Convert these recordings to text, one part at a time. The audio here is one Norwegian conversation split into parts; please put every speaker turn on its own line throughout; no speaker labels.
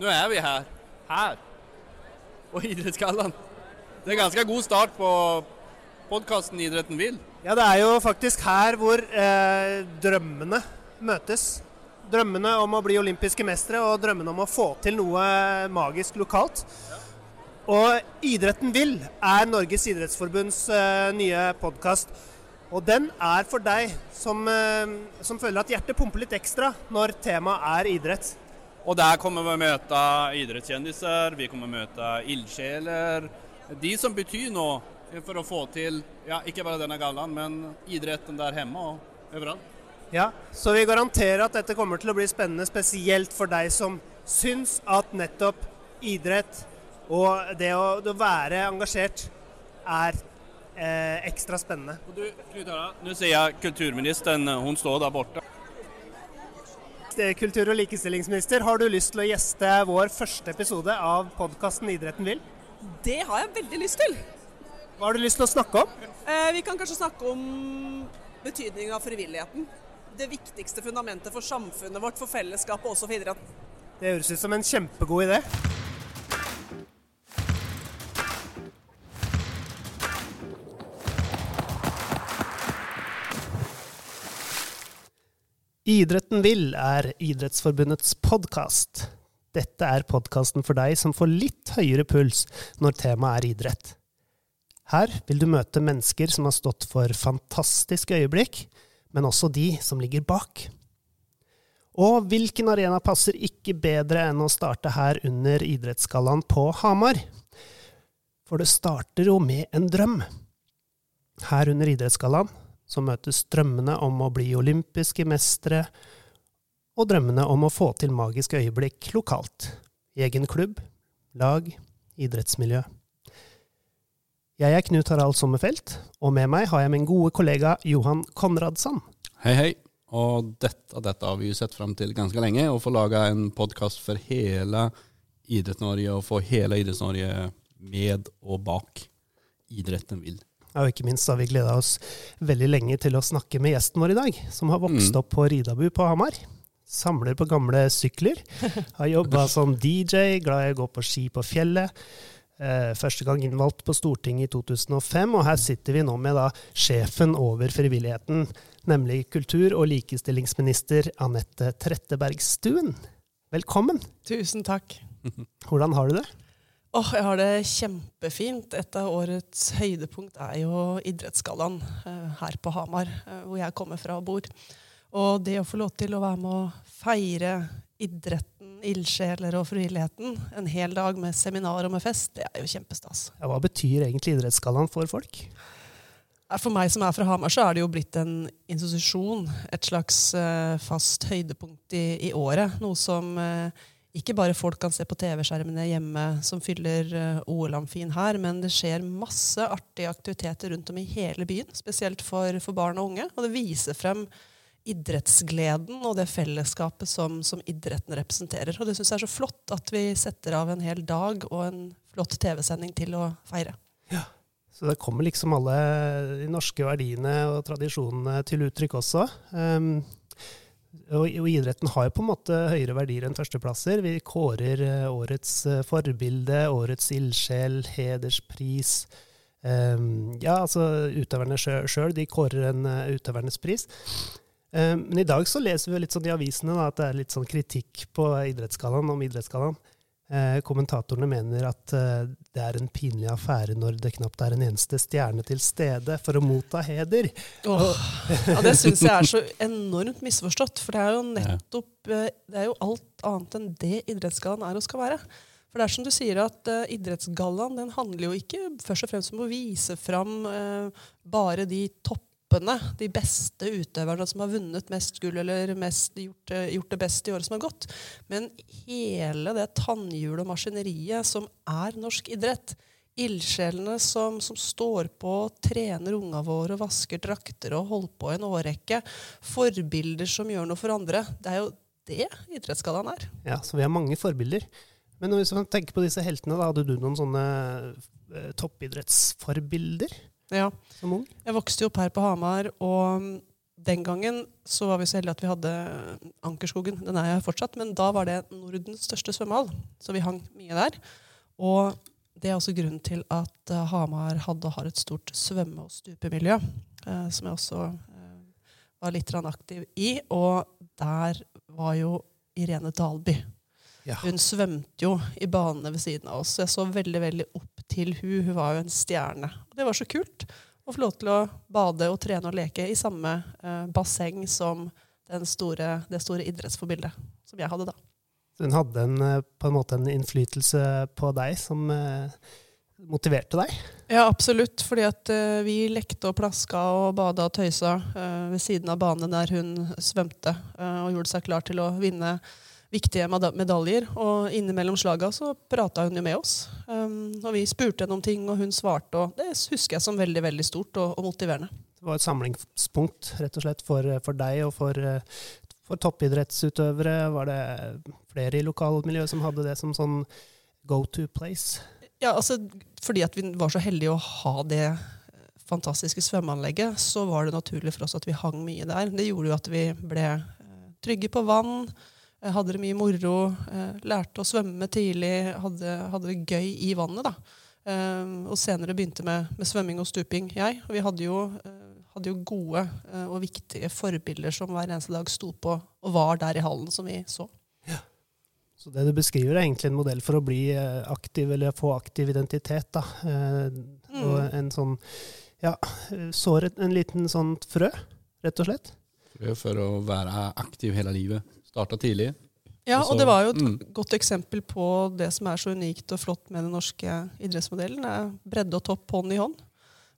nu er vi her. Her. Og Idrettsgallaen. Det er en ganske god start på podcasten Idretten vil.
Ja, det er jo faktisk her hvor eh, drømmene møtes. Drømmene om å bli olympiske mestere og drømmene om å få til noe magisk lokalt. Og Idretten vil er Norges idrettsforbunds eh, nye podkast. Og den er for deg som, eh, som føler at hjertet pumper litt ekstra når temaet er idrett.
Och der kommer vi møte idrettskjendiser, vi kommer møte ildsjeler. De som betyr noe for å få til ja, ikke bare denne gallaen, men idretten der hjemme og overalt.
Ja, Så vi garanterer at dette kommer til å bli spennende, spesielt for deg som syns at nettopp idrett og det å, det å være engasjert er eh, ekstra spennende.
Og du, Knut Harald, nå ser jeg kulturministeren, hun står der borta.
Eh, Kultur- og likestillingsminister, har du lyst til å gjeste vår første episode av podkasten Idretten vil?
Det har jeg veldig lyst til.
Hva har du lyst til å snakke om?
Eh, vi kan kanskje snakke om betydningen av frivilligheten. Det viktigste fundamentet for samfunnet vårt, for fellesskapet og også for idretten.
Det høres ut som en kjempegod idé. Idretten vil er Idrettsforbundets podkast. Dette er podkasten for deg som får litt høyere puls når temaet er idrett. Her vil du møte mennesker som har stått for fantastiske øyeblikk, men også de som ligger bak. Og hvilken arena passer ikke bedre enn å starte her under Idrettsgallaen på Hamar? For det starter jo med en drøm. Her under Idrettsgallaen så møtes drømmene om å bli olympiske mestere og drømmene om å få til magiske øyeblikk lokalt. I egen klubb, lag, idrettsmiljø. Jeg er Knut Harald Sommerfelt, og med meg har jeg min gode kollega Johan Konradsson.
Hei, hei. Og dette, dette har vi jo sett fram til ganske lenge, å få laga en podcast for hele Idrett-Norge og få hele Idretts-Norge med og bak idretten vill.
Ja, og ikke minst har vi gleda oss veldig lenge til å snakke med gjesten vår i dag, som har vokst
Mm.
opp på Ridabu på Hamar. Samler på gamle sykler. Har jobba som DJ, glad i å gå på ski på fjellet. Eh, første gang innvalgt på Stortinget i 2005, og her sitter vi nå med da sjefen over frivilligheten, nemlig kultur- og likestillingsminister Anette Trettebergstuen. Velkommen.
Tusen takk.
Hvordan har du det?
Åh, jeg har det kjempefint. Et av årets høydepunkt er jo Idrettsgallaen eh, her på Hamar, eh, hvor jeg kommer fra og bor. Og det å få lov til å være med å feire idretten, ildsjeler og frivilligheten en hel dag med seminar og med fest, det er jo kjempestas.
Ja, hva betyr egentlig Idrettsgallaen for folk?
For meg som er fra Hamar, så er det jo blitt en institusjon. Et slags eh, fast høydepunkt i, i året. Noe som eh, ikke bare folk kan se på TV-skjermene hjemme som fyller uh, OL-amfien her, men det skjer masse artige aktiviteter rundt om i hele byen. Spesielt for, for barn og unge. Og det viser frem idrettsgleden og det fellesskapet som, som idretten representerer. Og det syns jeg er så flott at vi setter av en hel dag og en flott TV-sending til å feire.
Ja, Så det kommer liksom alle de norske verdiene og tradisjonene til uttrykk også. Um, og, og idretten har jo på en måte høyere verdier enn førsteplasser. Vi kårer eh, årets eh, forbilde, årets ildsjel, hederspris. Um, ja, altså utøverne sjøl, de kårer en uh, utøvernes pris. Um, men i dag så leser vi litt sånn i avisene da, at det er litt sånn kritikk på idrettsgallaen om idrettsgallaen. Eh, kommentatorene mener at eh, det er en pinlig affære når det knapt er en eneste stjerne til stede for å motta heder.
Oh, ja, det syns jeg er så enormt misforstått. For det er jo nettopp eh, Det er jo alt annet enn det idrettsgallaen er og skal være. For det er som du sier at uh, Idrettsgallaen den handler jo ikke først og fremst om å vise fram bare de toppene, de beste utøverne som har vunnet mest gull eller mest, gjort, det- gjort det best i året som har gått. Men hele det tannhjulet og maskineriet som er norsk idrett. Ildsjelene som, som står på, trener unga våre, vasker drakter og holder på i en årrekke. Forbilder som gjør noe for andre. Det er jo det idrettsgallaen er.
Ja, Så vi har mange forbilder. Men hvis man tenker på disse heltene, da hadde du noen sånne eh, toppidrettsforbilder
Ja.
som ung?
Jeg vokste jo opp her på Hamar, og den gangen så var vi så heldige at vi hadde Ankerskogen. Den er jeg fortsatt, men da var det Nordens største svømmehall, så vi hang mye der. Og det er også grunnen til at uh, Hamar hadde og har et stort svømme- og stupemiljø, uh, som jeg også uh, var litt aktiv i. Og der var jo Irene Dalby.
Ja.
Hun svømte jo i banene ved siden av oss. så Jeg så veldig veldig opp til hun. Hun var jo en stjerne. Og det var så kult å få lov til å bade og trene og leke i samme basseng som store, det store idrettsforbildet som jeg hadde da.
Hun hadde en, eh, på en måte en innflytelse på deg som eh, motiverte deg?
Ja, absolutt. Fordi at uh, vi lekte og plaska og bada og tøysa uh, ved siden av banen der hun svømte, uh, og gjorde seg klar til å vinne viktige medaljer. Og innimellom slaga så prata hun jo med oss. Um, og vi spurte henne om ting, og hun svarte. Og det husker jeg som veldig veldig stort og, og motiverende.
Det var et samlingspunkt rett og slett for, for deg og for for toppidrettsutøvere? Var det flere i lokalmiljøet som hadde det som sånn go to place?
Ja, altså fordi at vi var så heldige å ha det fantastiske svømmeanlegget, så var det naturlig for oss at vi hang mye der. Det gjorde jo at vi ble eh, trygge på vann, hadde det mye moro, eh, lærte å svømme tidlig, hadde, hadde det gøy i vannet. da. Og senere begynte med, med svømming og stuping, jeg. Og vi hadde jo hadde jo gode og viktige forbilder som hver eneste dag sto på og var der i hallen, som vi så. Ja.
Så det du beskriver, er egentlig en modell for å bli aktiv, eller få aktiv identitet. da. Mm. Og en sånn Ja, sår en liten sånn frø, rett og slett.
Frø for å være aktiv hele livet. Starta tidlig.
Ja, og det var jo et mm. godt eksempel på det som er så unikt og flott med den norske idrettsmodellen. Det er bredde og topp hånd i hånd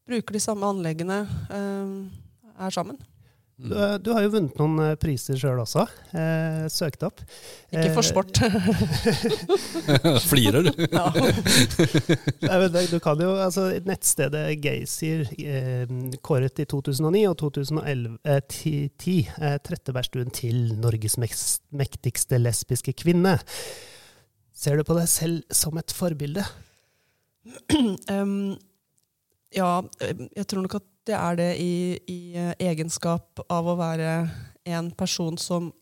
bruker de samme anleggene, eh, er sammen.
Du, du, har jo vunnet noen eh, priser sjøl også. Eh, søkt opp.
Ikke for sport.
Flirer du?
ja. du kan jo, altså Nettstedet Geysir eh, kåret i 2009 og 2010 eh, Trettebergstuen til Norges mektigste lesbiske kvinne. Ser du på deg selv som et forbilde?
um, Ja, eh, jeg tror nok at det er det i, i eh, egenskap av å være en person som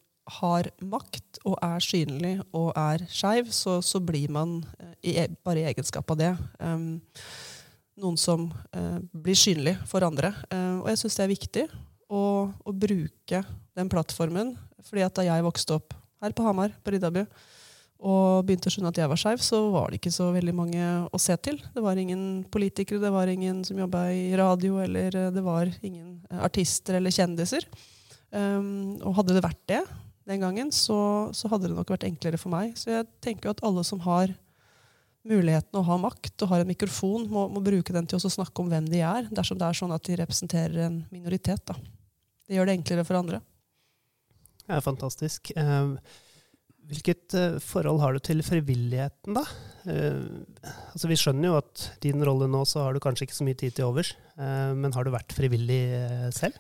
har makt og er synlig og er skeiv, så, så, blir man eh, i, e, bare i egenskap av det um, noen som uh, blir synlig for andre. Uh, og jeg syns det er viktig å, å, bruke den plattformen. fordi at da jeg vokste opp her på Hamar, på Riddarby, og begynte å skjønne at jeg var skeiv, så var det ikke så veldig mange å se til. Det var ingen politikere, det var ingen som jobba i radio, eller eh, det var ingen eh, artister eller kjendiser. Um, og hadde det vært det den gangen, så, så, hadde det nok vært enklere for meg. Så jeg tenker at alle som har muligheten å ha makt og har en mikrofon, må, må bruke den til å snakke om hvem de er, dersom det er sånn at de representerer en minoritet. Da. Det gjør det enklere for andre.
Det er fantastisk. Um Hvilket uh, forhold har du til frivilligheten, da? Uh, altså Vi skjønner jo at din rolle nå, så har du kanskje ikke så mye tid til overs. Uh, men har du vært frivillig selv?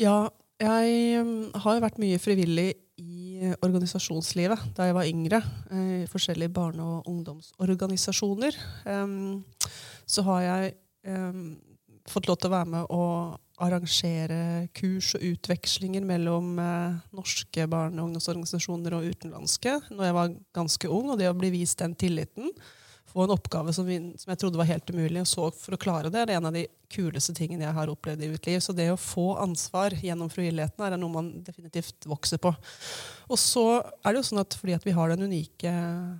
Ja, jeg um, har vært mye frivillig i organisasjonslivet da jeg var yngre. I forskjellige barne- og ungdomsorganisasjoner. Så har jeg fått lov til å være med og arrangere kurs og utvekslinger mellom eh, norske barne- og ungdomsorganisasjoner og utenlandske når jeg var ganske ung. Og det å bli vist den tilliten, få en oppgave som, vi, som, jeg trodde var helt umulig, og så for å klare det, det er en av de kuleste tingene jeg har opplevd i mitt liv. Så det å få ansvar gjennom frivilligheten er noe man definitivt vokser på. Og så er det jo sånn at fordi at vi har den unike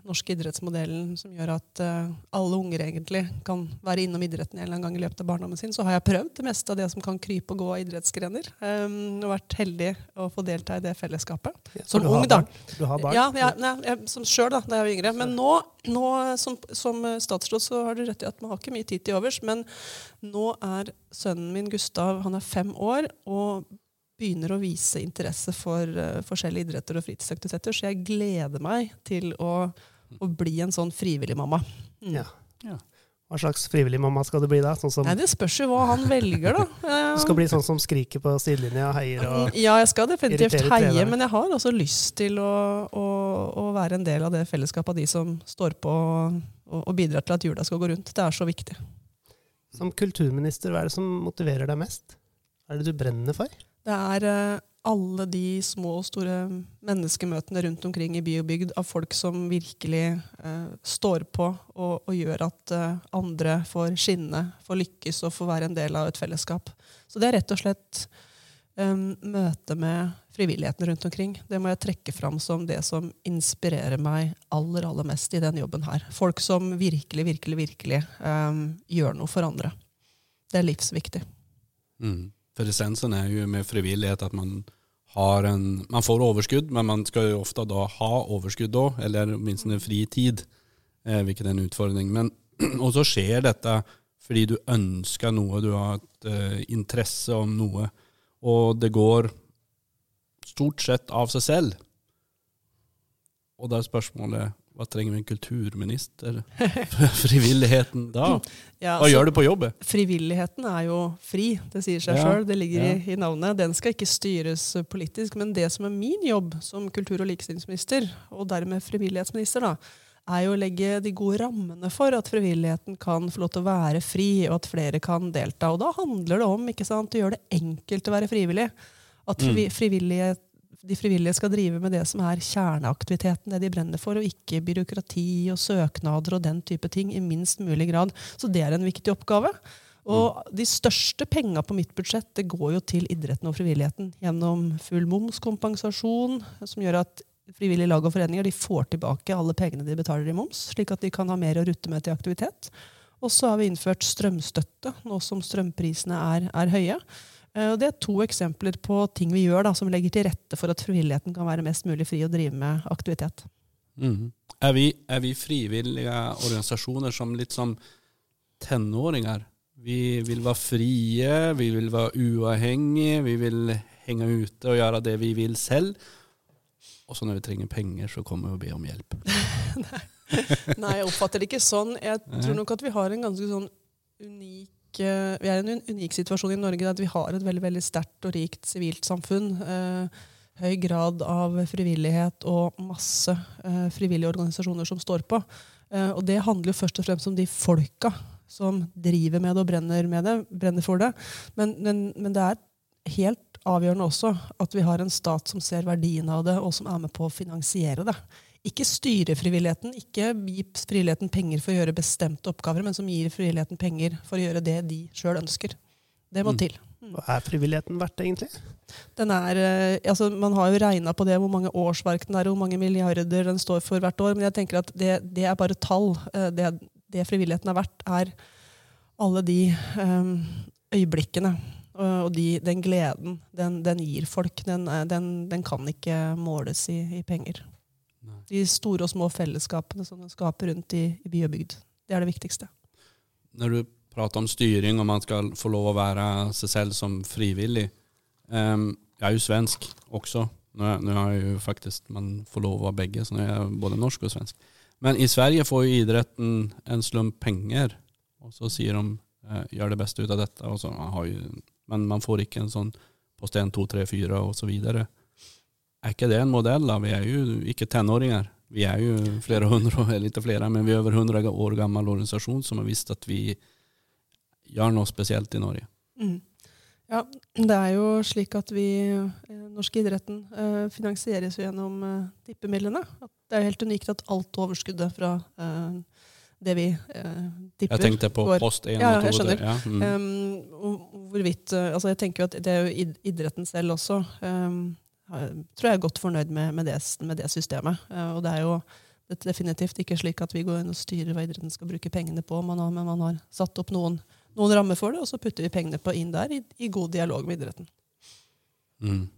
norske idrettsmodellen som gjør at uh, alle unger egentlig kan være innom idretten en eller annen gang i løpet av barndommen sin, så har jeg prøvd det meste av det som kan krype og gå av idrettsgrener. Um, og vært heldig å få delta i det fellesskapet.
Ja, som ung, da. Du har barn?
Ja, ja nei, jeg, som sjøl da da jeg var yngre. Men nå, nå som, som, statsråd så har du rett i at man har ikke mye tid til overs. Men nå er sønnen min Gustav han er fem år. og begynner å vise interesse for uh, forskjellige idretter og fritidsaktiviteter. Så jeg gleder meg til å, å bli en sånn frivillig mamma.
Mm. Ja. ja. Hva slags frivillig mamma skal du bli da? Sånn
Nei, det spørs jo hva han velger, da.
Du skal bli sånn som skriker på sidelinja og heier og
Ja, jeg skal definitivt heie, men jeg har også lyst til å, å, å, være en del av det fellesskapet av de som står på og, og bidrar til at jula skal gå rundt. Det er så viktig.
Som kulturminister, hva er det som motiverer deg mest? Hva er det du brenner for?
Det er eh, alle de små og store menneskemøtene rundt omkring i by og bygd av folk som virkelig eh, står på og, og gjør at eh, andre får skinne, får lykkes og får være en del av et fellesskap. Så det er rett og slett um, møte med frivilligheten rundt omkring. Det må jeg trekke fram som det som inspirerer meg aller, aller mest i den jobben her. Folk som virkelig, virkelig, virkelig um, gjør noe for andre. Det er livsviktig.
Mm. For essensen er jo med frivillighet at man har en, man får overskudd, men man skal jo ofte da ha overskudd da, eller åtminstone fri tid, eh, hvilket er en utfordring. Men, og så skjer dette fordi du ønsker noe, du har et eh, interesse om noe, og det går stort sett av seg selv. Og da er spørsmålet hva trenger vi en kulturminister for frivilligheten da?
Ja,
Hva gjør du på jobbet?
Frivilligheten er jo fri, det sier seg
Ja,
sjøl. Det ligger
ja.
i, i navnet. Den skal ikke styres politisk. Men det som er min jobb som kultur- og likestillingsminister, og dermed frivillighetsminister, da, er jo å legge de gode rammene for at frivilligheten kan få lov til å være fri, og at flere kan delta. Og da handler det om ikke sant, å gjøre det enkelt å være frivillig. At frivillige, de frivillige skal drive med det som er kjerneaktiviteten, det de brenner for, og ikke byråkrati og søknader og den type ting i minst mulig grad. Så det er en viktig oppgave. Og de største penga på mitt budsjett det går jo til idretten og frivilligheten gjennom full momskompensasjon, som gjør at frivillige lag og foreninger de får tilbake alle pengene de betaler i moms, slik at de kan ha mer å rutte med til aktivitet. Og så har vi innført strømstøtte, nå som strømprisene er, er høye. Eh, og Det er to eksempler på ting vi gjør da, som legger til rette for at frivilligheten kan være mest mulig fri og drive med aktivitet.
Mm. Er, vi, er vi frivillige organisasjoner som litt som tenåringer? Vi vil være frie, vi vil være uavhengige, vi vil henge ute og gjøre det vi vil selv. Og så når vi trenger penger, så kommer vi og ber om hjelp.
Nei, jeg oppfatter det ikke sånn. Jeg tror nok at vi har en ganske sånn unik eh, Vi er i en unik situasjon i Norge at vi har et veldig veldig sterkt og rikt sivilt samfunn. Eh, høy grad av frivillighet og masse eh, frivillige organisasjoner som står på. Eh, og det handler jo først og fremst om de folka som driver med det og brenner, med det, brenner for det. Men, men, men det er helt avgjørende også at vi har en stat som ser verdien av det, og som er med på å finansiere det. Ikke styre frivilligheten, ikke gi frivilligheten penger for å gjøre bestemte oppgaver, men som gir frivilligheten penger for å gjøre det de sjøl ønsker. Det må
Mm.
til.
Hva er frivilligheten verdt, egentlig?
Den er, eh, altså man har jo regna på det, hvor mange årsverk den er, hvor mange milliarder den står for hvert år. Men jeg tenker at det, det er bare tall. Eh, Det, det frivilligheten er verdt, er alle de eh, øyeblikkene og og de, den gleden den, den gir folk. Den, er- den, den kan ikke måles i, i penger.
Nei.
De store og små fellesskapene som den skaper rundt i, i by og bygd. Det er det viktigste.
Når du prater om styring, og man skal få lov å være seg selv som frivillig um, Jeg er jo svensk også. Nå er jeg jo faktisk Man får lov å være begge, så nå er jeg både norsk og svensk. Men i Sverige får jo idretten en slump penger, og så sier de eh, gjør det beste ut av dette. Og så, har jo, men man får ikke en sånn post 1, 2, 3, 4 og så videre. Er ikke det en modell? da? Vi er jo ikke tenåringer. Vi er jo flere hundre, eller ikke flere, men vi er over 100 år gammel organisasjon som har visst at vi gjør noe spesielt i Norge.
Mm. Ja, det er jo slik at vi, norske idretten, eh, finansieres jo gjennom eh, tippemidlene. Det er jo helt unikt at alt overskuddet fra eh, det vi eh, tipper
Jeg tenkte på
går-
post 1
Ja,
og 2.
jeg skjønner.
Ja, mm.
Um, hvorvidt, uh, altså jeg tenker jo at det er jo idretten selv også um, tror jeg er godt fornøyd med, med, det, med det systemet. Uh, og det er jo det er definitivt ikke slik at vi går inn og styrer hva idretten skal bruke pengene på, man har, men man har satt opp noen, noen rammer for det, og så putter vi pengene på inn der i, i god dialog med idretten.
Mm.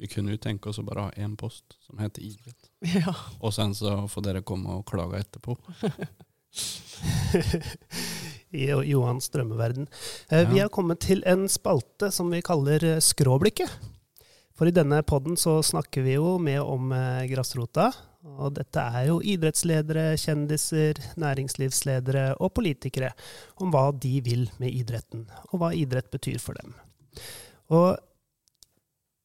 Vi kunne jo tenke oss å bare ha én post som heter idrett.
Ja.
Og sen så får dere komme og klage etterpå.
I Johans drømmeverden. Ja. Vi har kommet til en spalte som vi kaller eh, Skråblikket. For i denne podden så snakker vi jo med om eh, grasrota. Og dette er jo idrettsledere, kjendiser, næringslivsledere og politikere om hva de vil med idretten, og hva idrett betyr for dem. Og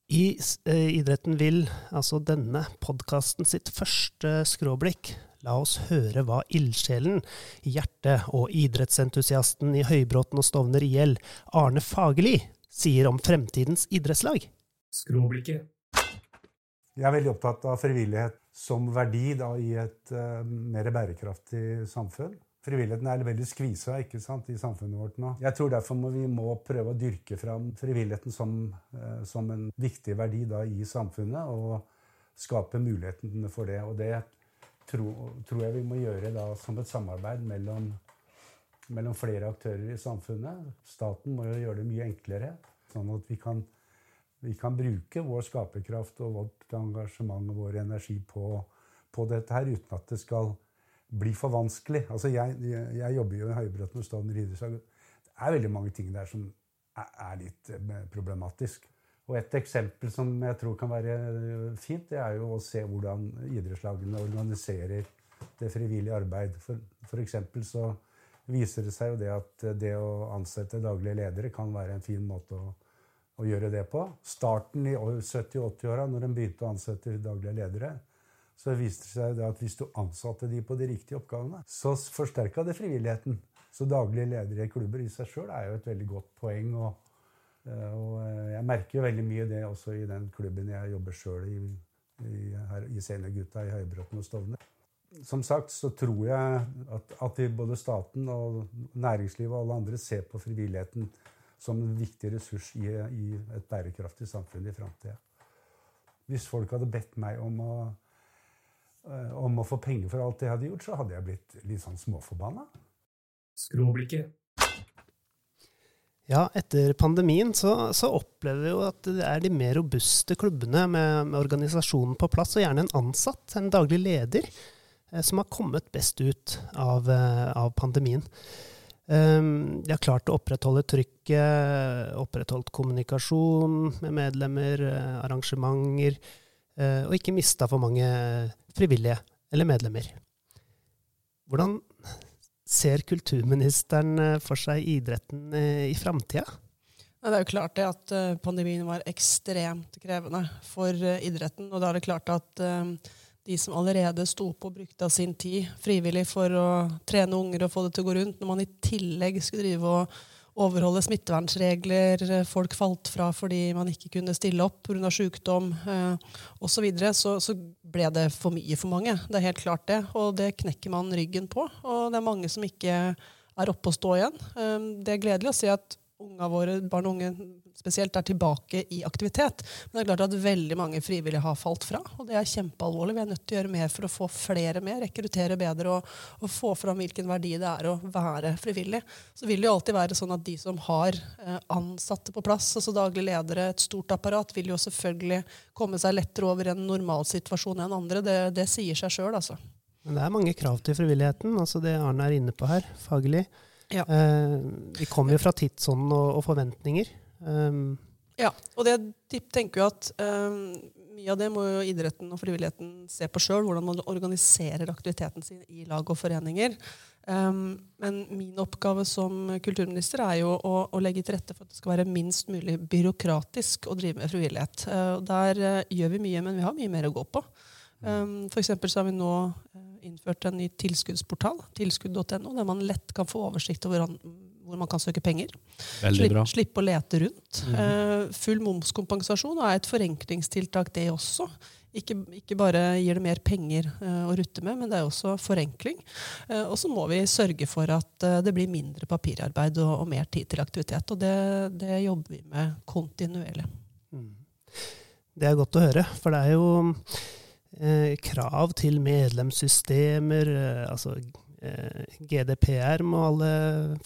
i eh, Idretten vil, altså denne podkasten sitt første skråblikk, la oss høre hva ildsjelen hjertet og idrettsentusiasten i Høybråten og Stovner IL, Arne Fagerli, sier om fremtidens idrettslag.
Skråblikket.
Jeg er veldig opptatt av frivillighet som verdi da, i et uh, mer bærekraftig samfunn. Frivilligheten er veldig skvisa ikke sant, i samfunnet vårt nå. Jeg tror derfor må vi må prøve å dyrke fram frivilligheten som, uh, som en viktig verdi da, i samfunnet, og skape mulighetene for det. Og det tro, tror jeg vi må gjøre da, som et samarbeid mellom, mellom flere aktører i samfunnet. Staten må jo gjøre det mye enklere, sånn at vi kan vi kan bruke vår skaperkraft og vårt engasjement og vår energi på, på dette her, uten at det skal bli for vanskelig. Altså jeg, jeg, jeg jobber jo i Høybråten og Stovner idrettslag. Det er veldig mange ting der som er, er litt eh, problematisk. Og Et eksempel som jeg tror kan være fint, det er jo å se hvordan idrettslagene organiserer det frivillige arbeid. For, for eksempel så viser det seg jo det at det å ansette daglige ledere kan være en fin måte å å gjøre det på. Starten i 70-80-åra, når de begynte å ansette daglige ledere, så viste det seg at hvis du ansatte de på de riktige oppgavene, så forsterka det frivilligheten. Så daglige ledere i klubber i seg sjøl er jo et veldig godt poeng. Og, eh, og, eh, jeg merker jo veldig mye det også i den klubben jeg jobber sjøl i, i, her, i Seniorgutta i Høybråten og Stovner. Som sagt så tror jeg at, at både staten og næringslivet og alle andre ser på frivilligheten som en viktig ressurs i, i et bærekraftig samfunn i framtida. Hvis folk hadde bedt meg om å, eh, om å få penger for alt det jeg hadde gjort, så hadde jeg blitt litt sånn småforbanna.
Skråblikket.
Ja, etter pandemien så, så, opplever vi jo at det er de mer robuste klubbene med, med, organisasjonen på plass, og gjerne en ansatt, en daglig leder, eh, som har kommet best ut av, eh, av pandemien. Um, de har klart å opprettholde trykket, opprettholdt kommunikasjon med medlemmer, eh, arrangementer, eh, og ikke mista for mange frivillige eller medlemmer. Hvordan ser kulturministeren eh, for seg idretten i framtida?
Det er jo klart det at pandemien var ekstremt krevende for idretten. Og da er det klart at de som allerede sto på og brukte av sin tid frivillig for å trene unger og få det til å gå rundt, når man i tillegg skulle drive og overholde smittevernregler, folk falt fra fordi man ikke kunne stille opp pga. sykdom eh, osv., så, videre, så så ble det for mye for mange. Det er helt klart det. Og det knekker man ryggen på. Og det er mange som ikke er oppe og stå igjen. Eh, det er gledelig å se at unga våre, barn og unge spesielt, er tilbake i aktivitet. Men det er klart at veldig mange frivillige har falt fra, og det er kjempealvorlig. Vi er nødt til å gjøre mer for å få flere med, rekruttere bedre og, og få fram hvilken verdi det er å være frivillig. Så vil det jo alltid være sånn at de som har eh, ansatte på plass, altså daglig ledere, et stort apparat, vil jo selvfølgelig komme seg lettere over en normalsituasjon enn andre. Det, det sier seg sjøl, altså.
Men det er mange krav til frivilligheten, altså det Arne er inne på her, faglig. Ja. Eh, vi kommer jo fra tidsånden og, og forventninger. Um,
ja, og det tenker jo at um, mye av det må jo idretten og frivilligheten se på sjøl, hvordan man organiserer aktiviteten sin i lag og foreninger. Um, men min oppgave som kulturminister er jo å, å, legge til rette for at det skal være minst mulig byråkratisk å drive med frivillighet. Uh, der uh, gjør vi mye, men vi har mye mer å gå på. Um, for så har vi nå uh, innført en ny tilskuddsportal, tilskudd.no, der man lett kan få oversikt over hvor man kan søke penger. Slipp, slippe å lete rundt. Mm. Uh, full momskompensasjon er et forenklingstiltak, det også. Ikke, ikke, bare gir det mer penger uh, å rutte med, men det er også forenkling. Uh, og så må vi sørge for at uh, det blir mindre papirarbeid og, og, mer tid til aktivitet. Og det, det jobber vi med kontinuerlig. Mm.
Det er godt å høre, for det er jo eh, krav til medlemssystemer. Eh, altså eh, GDPR må alle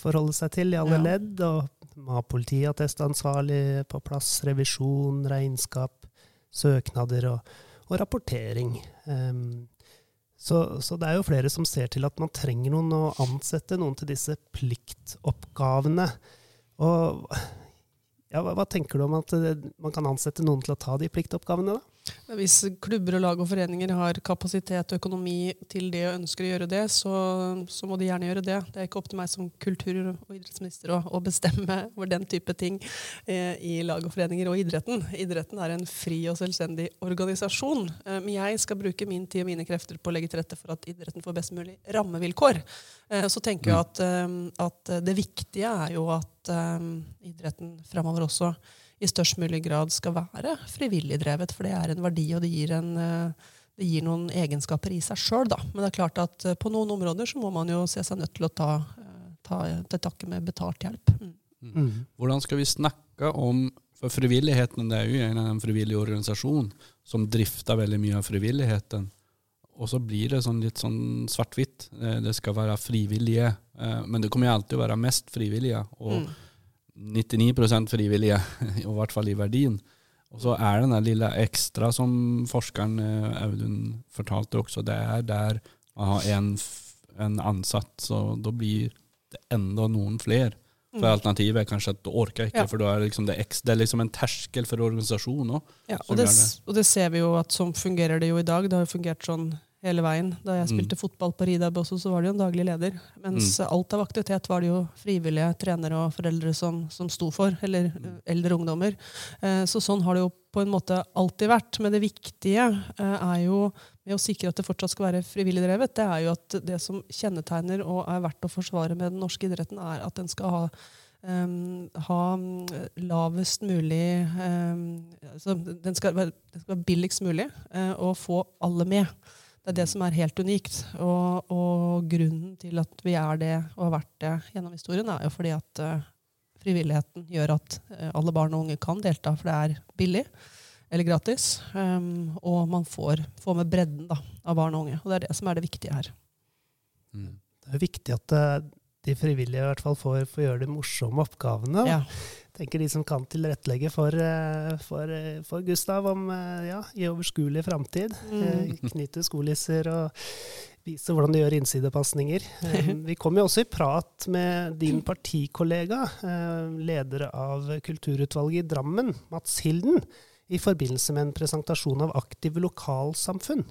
forholde seg til i alle ja. ledd. Og må ha politiattestansvarlig på plass, revisjon, regnskap, søknader og, og rapportering. Um, så, så, det er jo flere som ser til at man trenger noen å ansette noen til disse pliktoppgavene. Og ja, hva, hva, tenker du om at eh, man kan ansette noen til å ta de pliktoppgavene? da?
Hvis klubber og lag og foreninger har kapasitet og økonomi til det og ønsker å gjøre det, så, så, må de gjerne gjøre det. Det er ikke opp til meg som kultur- og idrettsminister å, å bestemme over den type ting eh, i lag og foreninger og idretten. Idretten er en fri og selvstendig organisasjon. Eh, men jeg skal bruke min tid og mine krefter på å legge til rette for at idretten får best mulig rammevilkår. Eh, så tenker jeg at, eh, at, det viktige er jo at eh, idretten framover også i størst mulig grad skal være frivillig drevet, for det er en verdi, og det gir, en, eh, det gir noen egenskaper i seg sjøl. Men det er klart at eh, på noen områder så må man jo se seg nødt til å ta, eh, ta til takke med betalt hjelp. Mm.
Mm.
Hvordan skal vi snakke om For frivilligheten det er jo en, en frivillig organisasjon som drifter veldig mye av frivilligheten. Og så blir det sånn litt sånn svart-hvitt. Det skal være frivillige. Men det kommer jo alltid å være mest frivillige. Og
Mm.
99% frivillige, i hvert fall i verdien. Og så er den der lille ekstra som forskeren eh, Audun fortalte også, det er der man har en, en ansatt, så da blir det enda noen flere. For
Mm.
alternativet er kanskje at du orker ikke,
Ja.
for er liksom det, ekstra, det er liksom en terskel for organisasjonen òg.
Ja, og det, og det ser vi jo at sånn fungerer det jo i dag. Det har jo fungert sånn hele veien. Da jeg
Mm.
spilte fotball på Ridab også, så var det jo en daglig leder. Mens
Mm.
alt av aktivitet var det jo frivillige trenere og foreldre som, som sto for. Eller
Mm.
eh, eldre ungdommer. Eh, så sånn har det jo på en måte alltid vært. Men det viktige eh, er jo med å sikre at det fortsatt skal være frivillig drevet, det er jo at det som kjennetegner og er verdt å forsvare med den norske idretten, er at den skal ha um, ha mm, lavest mulig um, altså, den, skal være, den skal være billigst mulig, uh, og få alle med. Det er det som er helt unikt. Og, og grunnen til at vi er det, og har vært det gjennom historien, er jo fordi at uh, frivilligheten gjør at uh, alle barn og unge kan delta, for det er billig eller gratis. Um, og man får, får med bredden da, av barn og unge. Og det er det som er det viktige her.
Mm.
Det er viktig at eh, de frivillige i hvert fall får, får gjøre de morsomme oppgavene.
Ja.
tenker de som kan tilrettelegge for, eh, for, eh, for Gustav om eh, ja, i overskuelig framtid.
Mm.
Knyte skolisser og vise hvordan de gjør innsidepasninger. Vi kom jo også i prat med din partikollega, leder av kulturutvalget i Drammen, Mats Hilden, i forbindelse med en presentasjon av aktive lokalsamfunn.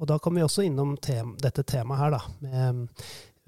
Og da kom vi også innom tem dette temaet her, da, med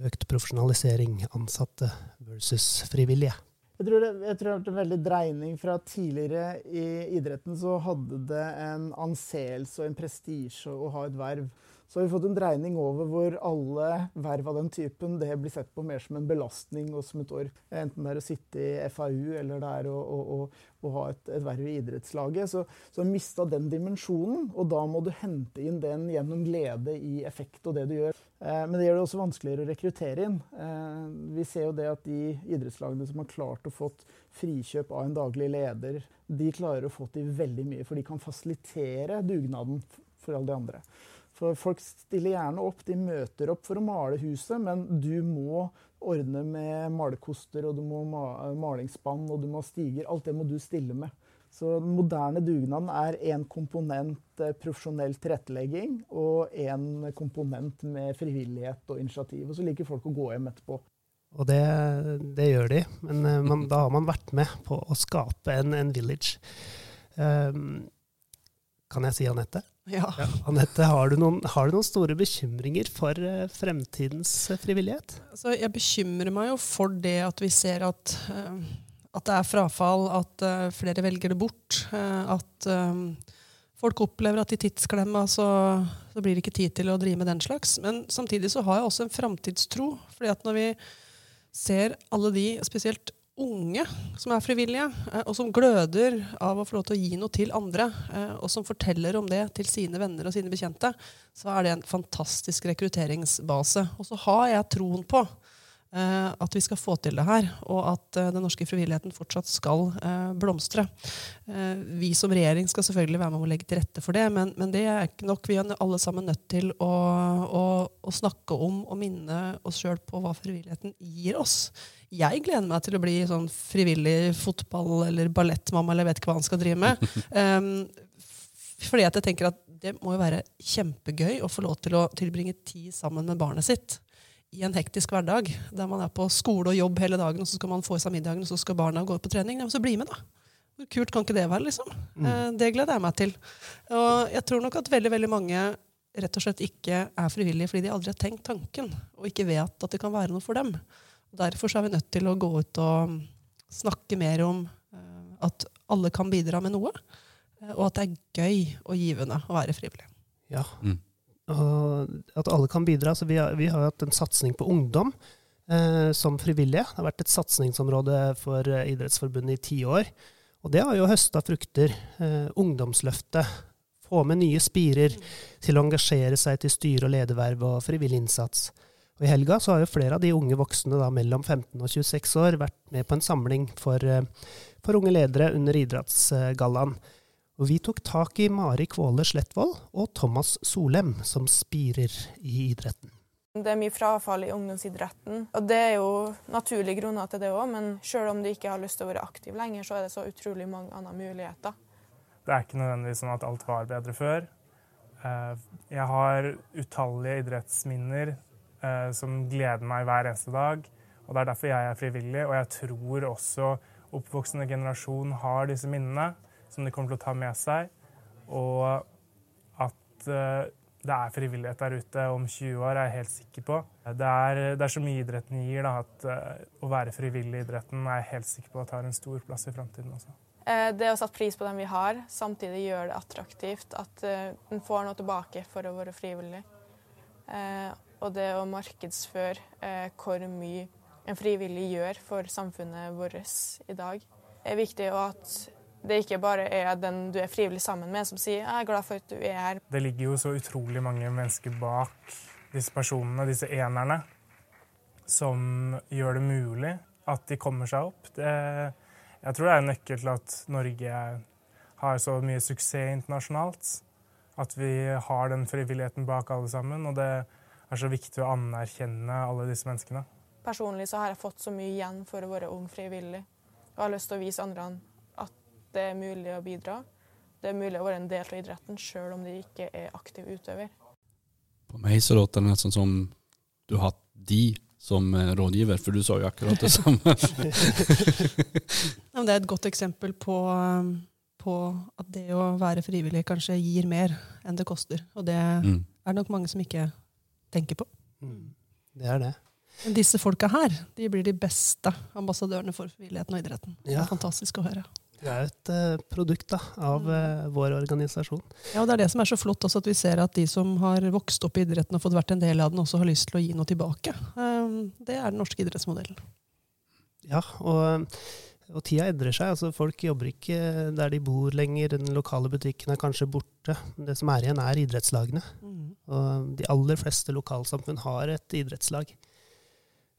økt profesjonalisering, ansatte versus frivillige.
Jeg tror, det, jeg tror det har vært en veldig dreining fra tidligere i idretten så hadde det en anseelse og en prestisje å ha et verv. Så har vi fått en dreining over hvor alle verv av den typen det blir sett på mer som en belastning og som et ork. Enten det er å sitte i FAU eller det er å, å, å, å ha et, et verv i idrettslaget. Så, så har mista den dimensjonen, og da må du hente inn den gjennom glede i effekt og det du gjør. Eh, men det gjør det også vanskeligere å rekruttere inn. Eh, vi ser jo det at de idrettslagene som har klart å fått frikjøp av en daglig leder, de klarer å få til veldig mye, for de kan fasilitere dugnaden for alle de andre. For folk stiller gjerne opp, de møter opp for å male huset, men du må ordne med malekoster, og du må ha malingsspann, og du må ha stiger. Alt det må du stille med. Så den moderne dugnaden er én komponent eh, profesjonell tilrettelegging og én komponent med frivillighet og initiativ. Og så liker folk å gå hjem etterpå.
Og det, det gjør de, men eh, man, da har man vært med på å skape en, en village. Um, kan jeg si Anette?
Ja.
Ja. Anette, har du, noen, har du noen store bekymringer for eh, fremtidens frivillighet?
Altså, jeg bekymrer meg jo for det at vi ser at, eh, at det er frafall, at eh, flere velger det bort. eh, at eh, folk opplever at i tidsklemma så, så blir det ikke tid til å drive med den slags. Men samtidig så har jeg også en framtidstro. fordi at når vi ser alle de, spesielt unge, som er frivillige, og som gløder av å få lov til å gi noe til andre, og som forteller om det til sine venner og sine bekjente, så er det en fantastisk rekrutteringsbase. Og så har jeg troen på at vi skal få til det her, og at eh, den norske frivilligheten fortsatt skal eh, blomstre. Eh, vi som regjering skal selvfølgelig være med å legge til rette for det, men, men det er ikke nok. Vi er alle sammen nødt til å, å, å snakke om og minne oss sjøl på hva frivilligheten gir oss. Jeg gleder meg til å bli sånn frivillig fotball- eller ballettmamma, eller vet ikke hva han skal drive med. Um, fordi at jeg tenker at det må jo være kjempegøy å få lov til å tilbringe tid sammen med barnet sitt i en hektisk hverdag, der man er på skole og jobb hele dagen, og så skal man få i seg middagen, og så skal barna gå på trening. Ja, så bli med, da. Hvor kult kan ikke det være? liksom? Mm. det gleder jeg meg til. Og jeg tror nok at veldig, veldig mange rett og slett ikke er frivillige fordi de aldri har tenkt tanken, og ikke vet at det kan være noe for dem. Og Derfor så er vi nødt til å gå ut og snakke mer om eh, at alle kan bidra med noe, eh, og at det er gøy og givende å være frivillig.
Ja.
Mm.
Og at alle kan bidra. Så vi har, vi har hatt en satsing på ungdom eh, som frivillige. Det har vært et satsingsområde for eh, Idrettsforbundet i ti år. Og det har jo høsta frukter. Eh, ungdomsløftet. Få med nye spirer til å engasjere seg til styre- og lederverv og frivillig innsats. Og I helga så har jo flere av de unge voksne da, mellom 15 og 26 år vært med på en samling for, eh, for unge ledere under Idrettsgallaen. Og vi tok tak i Mari Kvåle Slettvold og Thomas Solem, som spirer i idretten.
Det er mye frafall i ungdomsidretten, og det er jo naturlige grunner til det òg, men selv om du ikke har lyst til å være aktiv lenger, så er det så utrolig mange andre muligheter.
Det er ikke nødvendigvis sånn at alt var bedre før. Eh, jeg har utallige idrettsminner eh, som gleder meg hver eneste dag, og det er derfor jeg er frivillig. Og jeg tror også oppvoksende generasjon har disse minnene som de kommer til å ta med seg, og at eh, det er frivillighet der ute om 20 år, er jeg helt sikker på. Det er, det er så mye idretten gir, da, at uh, å være frivillig i idretten er jeg helt sikker på at tar en stor plass i framtiden også.
Eh, det å sette pris på dem vi har, samtidig gjør det attraktivt. At en får noe tilbake for å være frivillig. Og det å markedsføre hvor mye en frivillig gjør for samfunnet vårt i dag, er viktig. Og at det ikke bare er den du er frivillig sammen med som sier 'jeg er glad for at du er her'.
Det ligger jo så utrolig mange mennesker bak disse personene, disse enerne, som gjør det mulig at de kommer seg opp. Det, jeg tror det er en nøkkel til at Norge har så mye suksess internasjonalt. At vi har den frivilligheten bak alle sammen. Og det er så viktig å anerkjenne alle disse menneskene.
Personlig så har jeg fått så mye igjen for å være ung frivillig. Og har lyst til å vise andre det er mulig å bidra. Det er mulig å være en del av idretten sjøl om de ikke er aktiv utøver.
På meg så låter det nesten som du har hatt de som eh, rådgiver, for du sa jo akkurat det samme.
det er et godt eksempel på, um, på, at det å være frivillig kanskje gir mer enn det koster. Og det mm. er det nok mange som ikke tenker på. Mm.
Det er det.
Men disse folka her de blir de beste ambassadørene for frivilligheten og idretten. Ja. Det er fantastisk å høre.
Det er et uh, produkt da, av uh, vår organisasjon.
Ja, og Det er det som er så flott, også, at vi ser at de som har vokst opp i idretten og fått vært en del av den, også har lyst til å gi noe tilbake. Um, det er den norske idrettsmodellen.
Ja, og, og tida endrer seg. altså Folk jobber ikke der de bor lenger. Den lokale butikken er kanskje borte. Det som er igjen, er idrettslagene. Mm. Og de aller fleste lokalsamfunn har et idrettslag.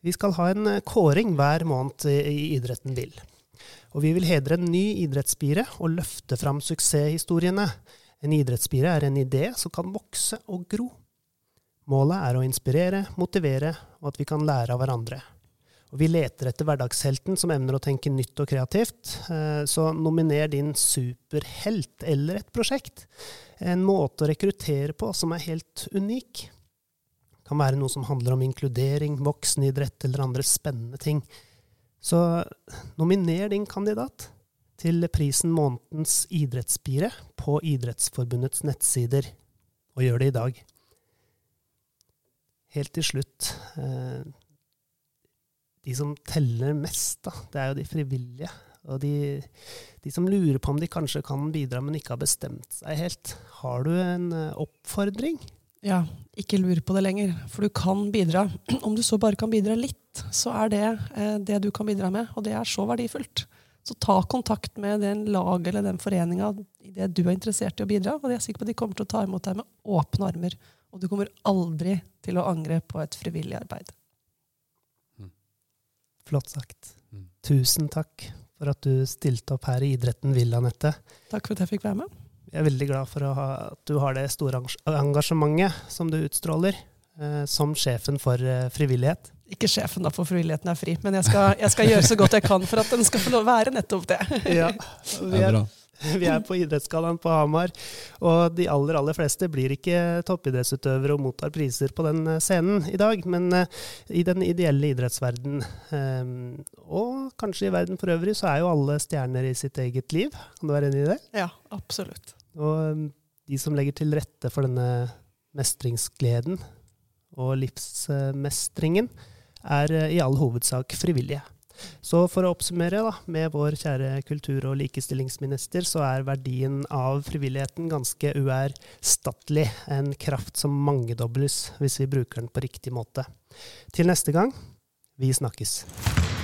Vi skal ha en kåring hver måned i Idretten vil. Og vi vil hedre en ny idrettsspire og løfte fram suksesshistoriene. En idrettsspire er en idé som kan vokse og gro. Målet er å inspirere, motivere, og at vi kan lære av hverandre. Og vi leter etter hverdagshelten som evner å tenke nytt og kreativt. Eh, så nominer din superhelt eller et prosjekt. En måte å rekruttere på som er helt unik. Det kan være noe som handler om inkludering, voksenidrett eller andre spennende ting. Så nominer din kandidat til prisen Månedens idrettsspire på Idrettsforbundets nettsider, og gjør det i dag. Helt til slutt eh, De som teller mest, da, det er jo de frivillige. Og de, de, som lurer på om de kanskje kan bidra, men ikke har bestemt seg helt. Har du en eh, oppfordring?
Ja, ikke lur på det lenger, for du kan bidra. Om du så bare kan bidra litt, så er det eh, det du kan bidra med, og det er så verdifullt. Så ta kontakt med den laget eller den foreninga i det du er interessert i å bidra, og jeg er sikker på at de kommer til å ta imot deg med åpne armer. Og du kommer aldri til å angre på et frivillig arbeid.
Mm. Flott sagt. Mm. Tusen takk for at du stilte opp her i Idretten vil, Anette.
Takk for at jeg fikk være med.
Jeg er veldig glad for ha, at du har det store engasjementet som du utstråler eh, som sjefen for eh, frivillighet.
Ikke sjefen, da, for frivilligheten er fri, men jeg skal, jeg skal, gjøre så godt jeg kan for at den skal få lov å være nettopp det.
ja, vi er, vi er på Idrettsgallaen på Hamar, og de aller aller fleste blir ikke toppidrettsutøvere og mottar priser på den eh, scenen i dag, men i den ideelle idrettsverden, og kanskje i verden for øvrig, så er jo alle stjerner i sitt eget liv. Kan du være enig i det?
Ja, absolutt.
Og um, de som legger til rette for denne mestringsgleden og livsmestringen, er uh, i all hovedsak frivillige. Så for å oppsummere da, med vår kjære kultur- og likestillingsminister, så er verdien av frivilligheten ganske uerstattelig. En kraft som mangedobles hvis vi bruker den på riktig måte. Til neste gang, vi snakkes.